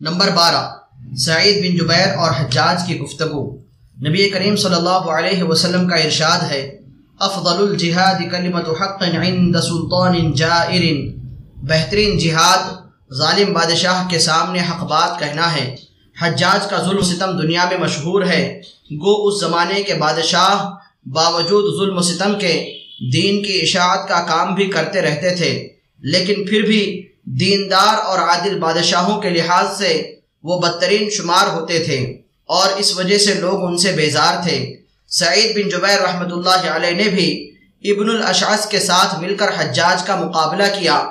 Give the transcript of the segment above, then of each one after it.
Number بارہ، سعید بن جبیر اور حجاج کی گفتگو۔ نبی کریم صلی اللہ علیہ وسلم کا ارشاد ہے، افضل الجہاد کلمت حق عند سلطان جائر۔ بہترین جہاد ظالم بادشاہ کے سامنے حق بات کہنا ہے۔ حجاج کا ظلم ستم دنیا میں مشہور ہے۔ گو اس زمانے کے بادشاہ باوجود ظلم و ستم کے دین کی اشاعت کا کام بھی کرتے رہتے تھے، لیکن پھر بھی دیندار اور عادل بادشاہوں کے لحاظ سے وہ بدترین شمار ہوتے تھے اور اس وجہ سے لوگ ان سے بیزار تھے۔ سعید بن جبیر رحمۃ اللہ علیہ نے بھی ابن الاشعث کے ساتھ مل کر حجاج کا مقابلہ کیا۔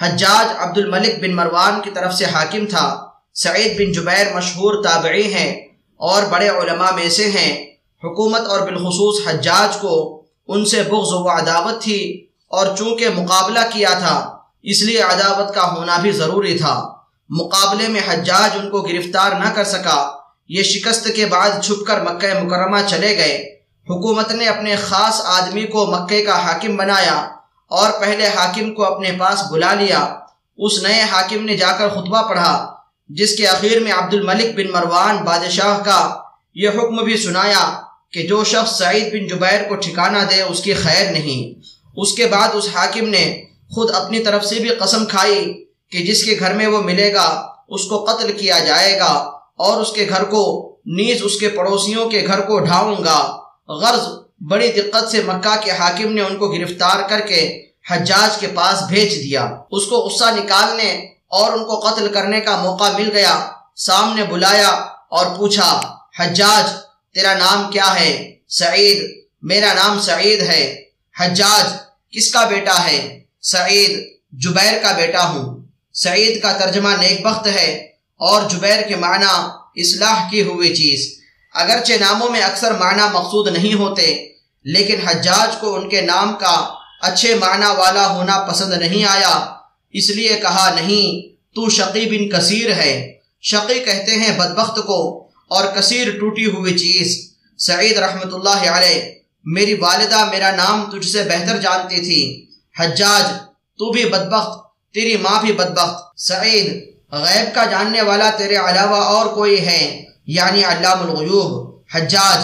حجاج عبد الملک بن مروان کی طرف سے حاکم تھا۔ سعید بن جبیر مشہور تابعی ہیں اور بڑے علماء میں سے ہیں۔ حکومت اور بالخصوص حجاج کو ان سے بغض و عداوت تھی اور چونکہ مقابلہ کیا تھا اس لیے عداوت کا ہونا بھی ضروری تھا۔ مقابلے میں حجاج ان کو گرفتار نہ کر سکا۔ یہ شکست کے بعد چھپ کر مکہ مکرمہ چلے گئے۔ حکومت نے اپنے خاص آدمی کو مکے کا حاکم بنایا اور پہلے حاکم کو اپنے پاس بلا لیا۔ اس نئے حاکم نے جا کر خطبہ پڑھا، جس کے اخیر میں عبد الملک بن مروان بادشاہ کا یہ حکم بھی سنایا کہ جو شخص سعید بن جبیر کو ٹھکانہ دے، اس کی خیر نہیں۔ اس کے بعد اس حاکم نے خود اپنی طرف سے بھی قسم کھائی کہ جس کے گھر میں وہ ملے گا، اس کو قتل کیا جائے گا اور اس کے گھر کو، نیز اس کے پڑوسیوں کے گھر کو ڈھاؤں گا۔ غرض، بڑی دقت سے مکہ کے حاکم نے ان کو گرفتار کر کے حجاج کے پاس بھیج دیا۔ اس کو غصہ نکالنے اور ان کو قتل کرنے کا موقع مل گیا۔ سامنے بلایا اور پوچھا، حجاج، تیرا نام کیا ہے؟ سعید، میرا نام سعید ہے۔ حجاج، کس کا بیٹا ہے؟ سعید، جبیر کا بیٹا ہوں۔ سعید کا ترجمہ نیک بخت ہے اور جبیر کے معنی اصلاح کی ہوئی چیز۔ اگرچہ ناموں میں اکثر معنی مقصود نہیں ہوتے، لیکن حجاج کو ان کے نام کا اچھے معنی والا ہونا پسند نہیں آیا۔ اس لیے کہا، نہیں، تو شقی بن کثیر ہے۔ شقی کہتے ہیں بدبخت کو اور کثیر ٹوٹی ہوئی چیز۔ سعید رحمۃ اللہ علیہ، میری والدہ میرا نام تجھ سے بہتر جانتی تھی۔ حجاج، تو بھی بدبخت، تیری ماں بھی بدبخت۔ سعید، غیب کا جاننے والا تیرے علاوہ اور کوئی ہے؟ یعنی علام الغیوب۔ حجاج،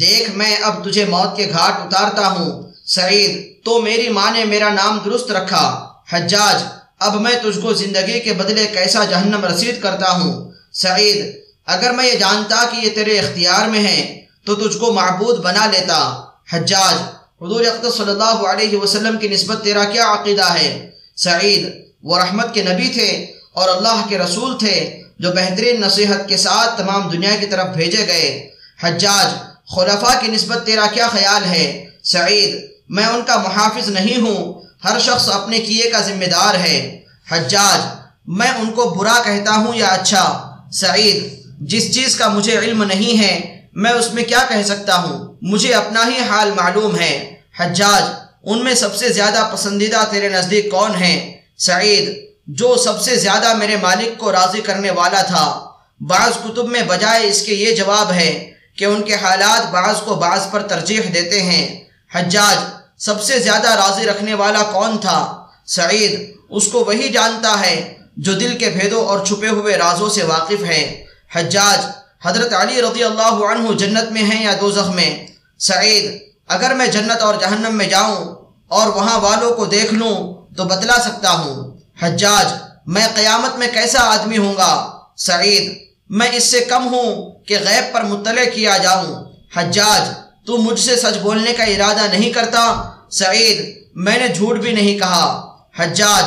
دیکھ میں اب تجھے موت کے گھاٹ اتارتا ہوں۔ سعید، تو میری ماں نے میرا نام درست رکھا۔ حجاج، اب میں تجھ کو زندگی کے بدلے کیسا جہنم رسید کرتا ہوں؟ سعید، اگر میں یہ جانتا کہ یہ تیرے اختیار میں ہے تو تجھ کو معبود بنا لیتا۔ حجاج حضور اقدس صلی اللہ علیہ وسلم کی نسبت تیرا کیا عقیدہ ہے؟ سعید، وہ رحمت کے نبی تھے اور اللہ کے رسول تھے جو بہترین نصیحت کے ساتھ تمام دنیا کی طرف بھیجے گئے۔ حجاج، خلفاء کی نسبت تیرا کیا خیال ہے؟ سعید، میں ان کا محافظ نہیں ہوں، ہر شخص اپنے کیے کا ذمہ دار ہے۔ حجاج، میں ان کو برا کہتا ہوں یا اچھا؟ سعید، جس چیز کا مجھے علم نہیں ہے میں اس میں کیا کہہ سکتا ہوں؟ مجھے اپنا ہی حال معلوم ہے۔ حجاج، ان میں سب سے زیادہ پسندیدہ تیرے نزدیک کون ہیں؟ سعید، جو سب سے زیادہ میرے مالک کو راضی کرنے والا تھا۔ بعض کتب میں بجائے اس کے یہ جواب ہے کہ ان کے حالات بعض کو بعض پر ترجیح دیتے ہیں۔ حجاج، سب سے زیادہ راضی رکھنے والا کون تھا؟ سعید، اس کو وہی جانتا ہے جو دل کے بھیدوں اور چھپے ہوئے رازوں سے واقف ہے۔ حجاج حضرت علی رضی اللہ عنہ جنت میں ہیں یا دوزخ میں؟ سعید، اگر میں جنت اور جہنم میں جاؤں اور وہاں والوں کو دیکھ لوں تو بتلا سکتا ہوں۔ حجاج، میں قیامت میں کیسا آدمی ہوں گا؟ سعید، میں اس سے کم ہوں کہ غیب پر مطلع کیا جاؤں۔ حجاج، تو مجھ سے سچ بولنے کا ارادہ نہیں کرتا؟ سعید، میں نے جھوٹ بھی نہیں کہا۔ حجاج،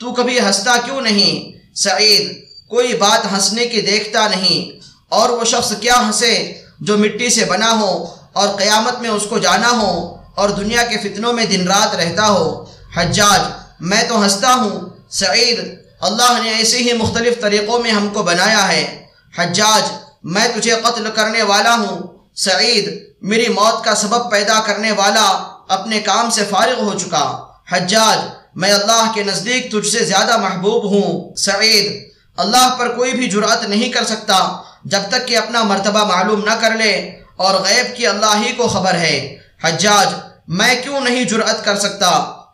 تو کبھی ہنستا کیوں نہیں؟ سعید، کوئی بات ہنسنے کی دیکھتا نہیں۔ اور وہ شخص کیا ہنسے جو مٹی سے بنا ہو اور قیامت میں اس کو جانا ہو اور دنیا کے فتنوں میں دن رات رہتا ہو۔ حجاج، میں تو ہنستا ہوں۔ سعید، اللہ نے ایسے ہی مختلف طریقوں میں ہم کو بنایا ہے۔ حجاج، میں تجھے قتل کرنے والا ہوں۔ سعید، میری موت کا سبب پیدا کرنے والا اپنے کام سے فارغ ہو چکا۔ حجاج، میں اللہ کے نزدیک تجھ سے زیادہ محبوب ہوں۔ سعید، اللہ پر کوئی بھی جرات نہیں کر سکتا۔ جب تک کہ اپنا مرتبہ معلوم نہ کر لے اور غیب کی اللہ ہی کو خبر ہے۔ حجاج، میں کیوں نہیں جرأت کر سکتا؟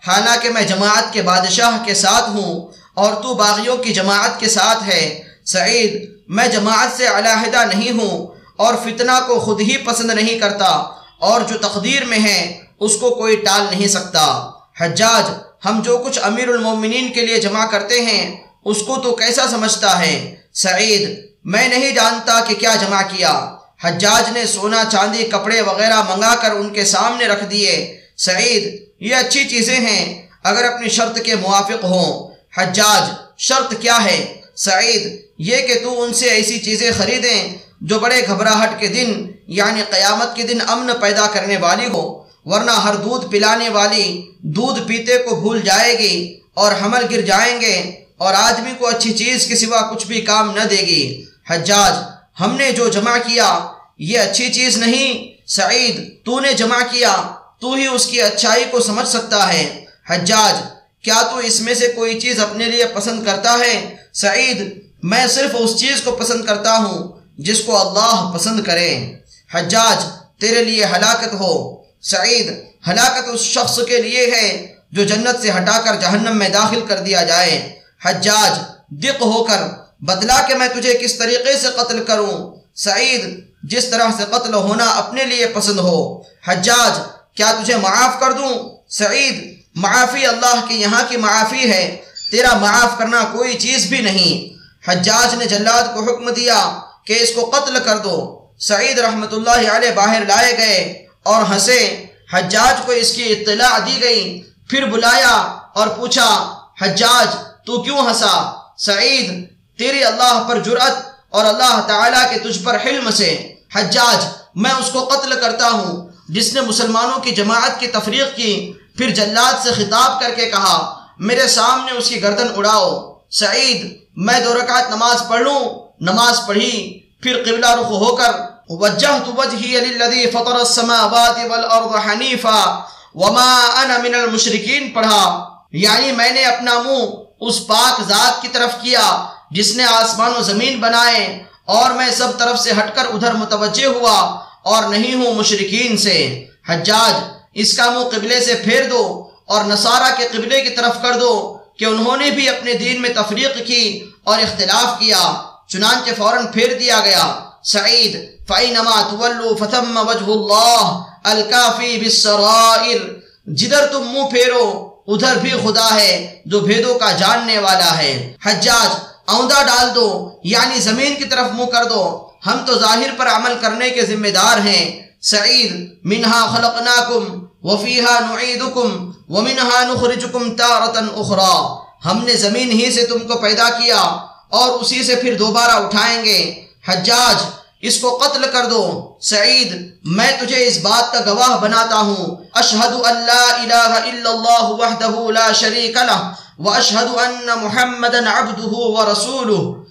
حالانکہ میں جماعت کے بادشاہ کے ساتھ ہوں اور تو باغیوں کی جماعت کے ساتھ ہے۔ سعید، میں جماعت سے علیحدہ نہیں ہوں اور فتنہ کو خود ہی پسند نہیں کرتا اور جو تقدیر میں ہے، اس کو کوئی ٹال نہیں سکتا۔ حجاج، ہم جو کچھ امیر المومنین کے لیے جمع کرتے ہیں، اس کو تو کیسا سمجھتا ہے؟ سعید میں نہیں جانتا کہ کیا جمع کیا۔ حجاج نے سونا چاندی کپڑے وغیرہ منگا کر ان کے سامنے رکھ دیے۔ سعید، یہ اچھی چیزیں ہیں، اگر اپنی شرط کے موافق ہوں۔ حجاج، شرط کیا ہے؟ سعید، یہ کہ تو ان سے ایسی چیزیں خریدیں جو بڑے گھبراہٹ کے دن یعنی قیامت کے دن امن پیدا کرنے والی ہو، ورنہ ہر دودھ پلانے والی دودھ پیتے کو بھول جائے گی اور حمل گر جائیں گے اور آدمی کو اچھی چیز کے سوا کچھ بھی کام نہ دے گی۔ حجاج، ہم نے جو جمع کیا، یہ اچھی چیز نہیں۔ سعید، تو نے جمع کیا، تو ہی اس کی اچھائی کو سمجھ سکتا ہے۔ حجاج، کیا تو اس میں سے کوئی چیز اپنے لیے پسند کرتا ہے؟ سعید، میں صرف اس چیز کو پسند کرتا ہوں، جس کو اللہ پسند کرے۔ حجاج، تیرے لیے ہلاکت ہو۔ سعید، ہلاکت اس شخص کے لیے ہے جو جنت سے ہٹا کر جہنم میں داخل کر دیا جائے۔ حجاج، دق ہو کر بدلا کہ میں تجھے کس طریقے سے قتل کروں؟ سعید، جس طرح سے قتل ہونا اپنے لیے پسند ہو۔ حجاج، کیا تجھے معاف کر دوں؟ سعید، معافی اللہ کی یہاں کی معافی ہے، تیرا معاف کرنا کوئی چیز بھی نہیں۔ حجاج نے جلاد کو حکم دیا کہ اس کو قتل کر دو۔ سعید رحمت اللہ علیہ باہر لائے گئے اور ہنسے۔ حجاج کو اس کی اطلاع دی گئی۔ پھر بلایا اور پوچھا، حجاج، تو کیوں ہنسا؟ سعید تیری اللہ پر جرأت اور اللہ تعالیٰ کے تجھ پر حلم سے، حجاج، میں اس کو قتل کرتا ہوں۔ جس نے مسلمانوں کی جماعت کی تفریق کی، پھر جلاد سے خطاب کر کے کہا، میرے سامنے اس کی گردن اڑاؤ۔ سعید، میں دو رکعت نماز پڑھ لوں۔ نماز پڑھی، پھر قبلہ رخ ہو کر، وجہت وجہی للذی فطر السماوات والارض حنیفا، وما انا من المشرکین۔ پڑھا یعنی میں نے اپنا منہ اس پاک ذات کی طرف کیا۔ جس نے آسمان و زمین بنائے اور میں سب طرف سے ہٹ کر ادھر متوجہ ہوا اور نہیں ہوں مشرقین سے۔ حجاج، اس کا منہ قبلے سے پھیر دو اور نصارہ کے قبلے کی طرف کر دو کہ انہوں نے بھی اپنے دین میں تفریق کی اور اختلاف کیا، چنانچہ فوراً پھیر دیا گیا۔ سعید، فَإِنَمَا تُوَلُّوا فَثَمَّ وَجْهُ اللَّهِ الْكَافِي بِالسَّرَائِرِ۔ جدھر تم منہ پھیرو، ادھر بھی خدا ہے جو بھیدوں کا جاننے والا ہے۔ حجاج اوندہ ڈال دو یعنی زمین کی طرف منہ کر دو۔ ہم تو ظاہر پر عمل کرنے کے ذمہ دار ہیں۔ سعید، منہا خلقناکم، وفیہا نعیدکم، ومنہا نخرجکم تارتا اخرى ہم نے زمین ہی سے تم کو پیدا کیا اور اسی سے پھر دوبارہ اٹھائیں گے۔ حجاج، اس کو قتل کر دو۔ سعید، میں تجھے اس بات کا گواہ بناتا ہوں۔ اشہد اللہ الہ الا اللہ وحدہ لا شریک لہ۔ واشہد ان محمد عبدہ ورسولہ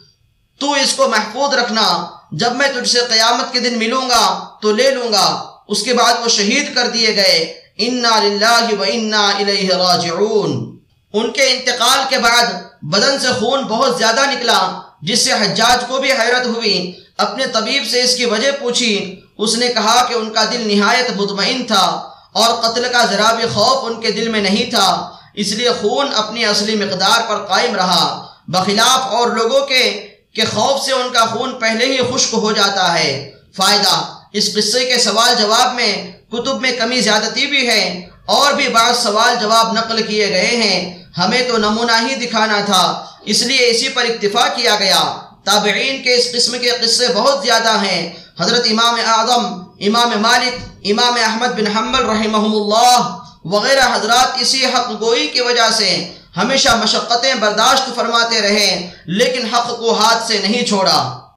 تو اس کو محفوظ رکھنا، جب میں تجھ سے قیامت کے دن ملوں گا، تو لے لوں گا۔ اس کے بعد وہ شہید کر دیے گئے۔ انا للہ و انا الیہ راجعون۔ ان کے انتقال کے بعد بدن سے خون بہت زیادہ نکلا، جس سے حجاج کو بھی حیرت ہوئی۔ اپنے طبیب سے اس کی وجہ پوچھی۔ اس نے کہا کہ ان کا دل نہایت مطمئن تھا اور قتل کا ذرا بھی خوف ان کے دل میں نہیں تھا۔ اس لیے خون اپنی اصلی مقدار پر قائم رہا۔ بخلاف اور لوگوں کے کہ خوف سے ان کا خون پہلے ہی خشک ہو جاتا ہے۔ فائدہ، اس قصے کے سوال جواب میں کتب میں کمی زیادتی بھی ہے۔ اور بھی بعض سوال جواب نقل کیے گئے ہیں۔ ہمیں تو نمونہ ہی دکھانا تھا۔ اس لیے اسی پر اکتفا کیا گیا۔ تابعین کے اس قسم کے قصے بہت زیادہ ہیں۔ حضرت امام اعظم، امام مالک، امام احمد بن حنبل رحمہ اللہ وغیرہ حضرات اسی حق گوئی کی وجہ سے ہمیشہ مشقتیں برداشت فرماتے رہے لیکن حق کو ہاتھ سے نہیں چھوڑا۔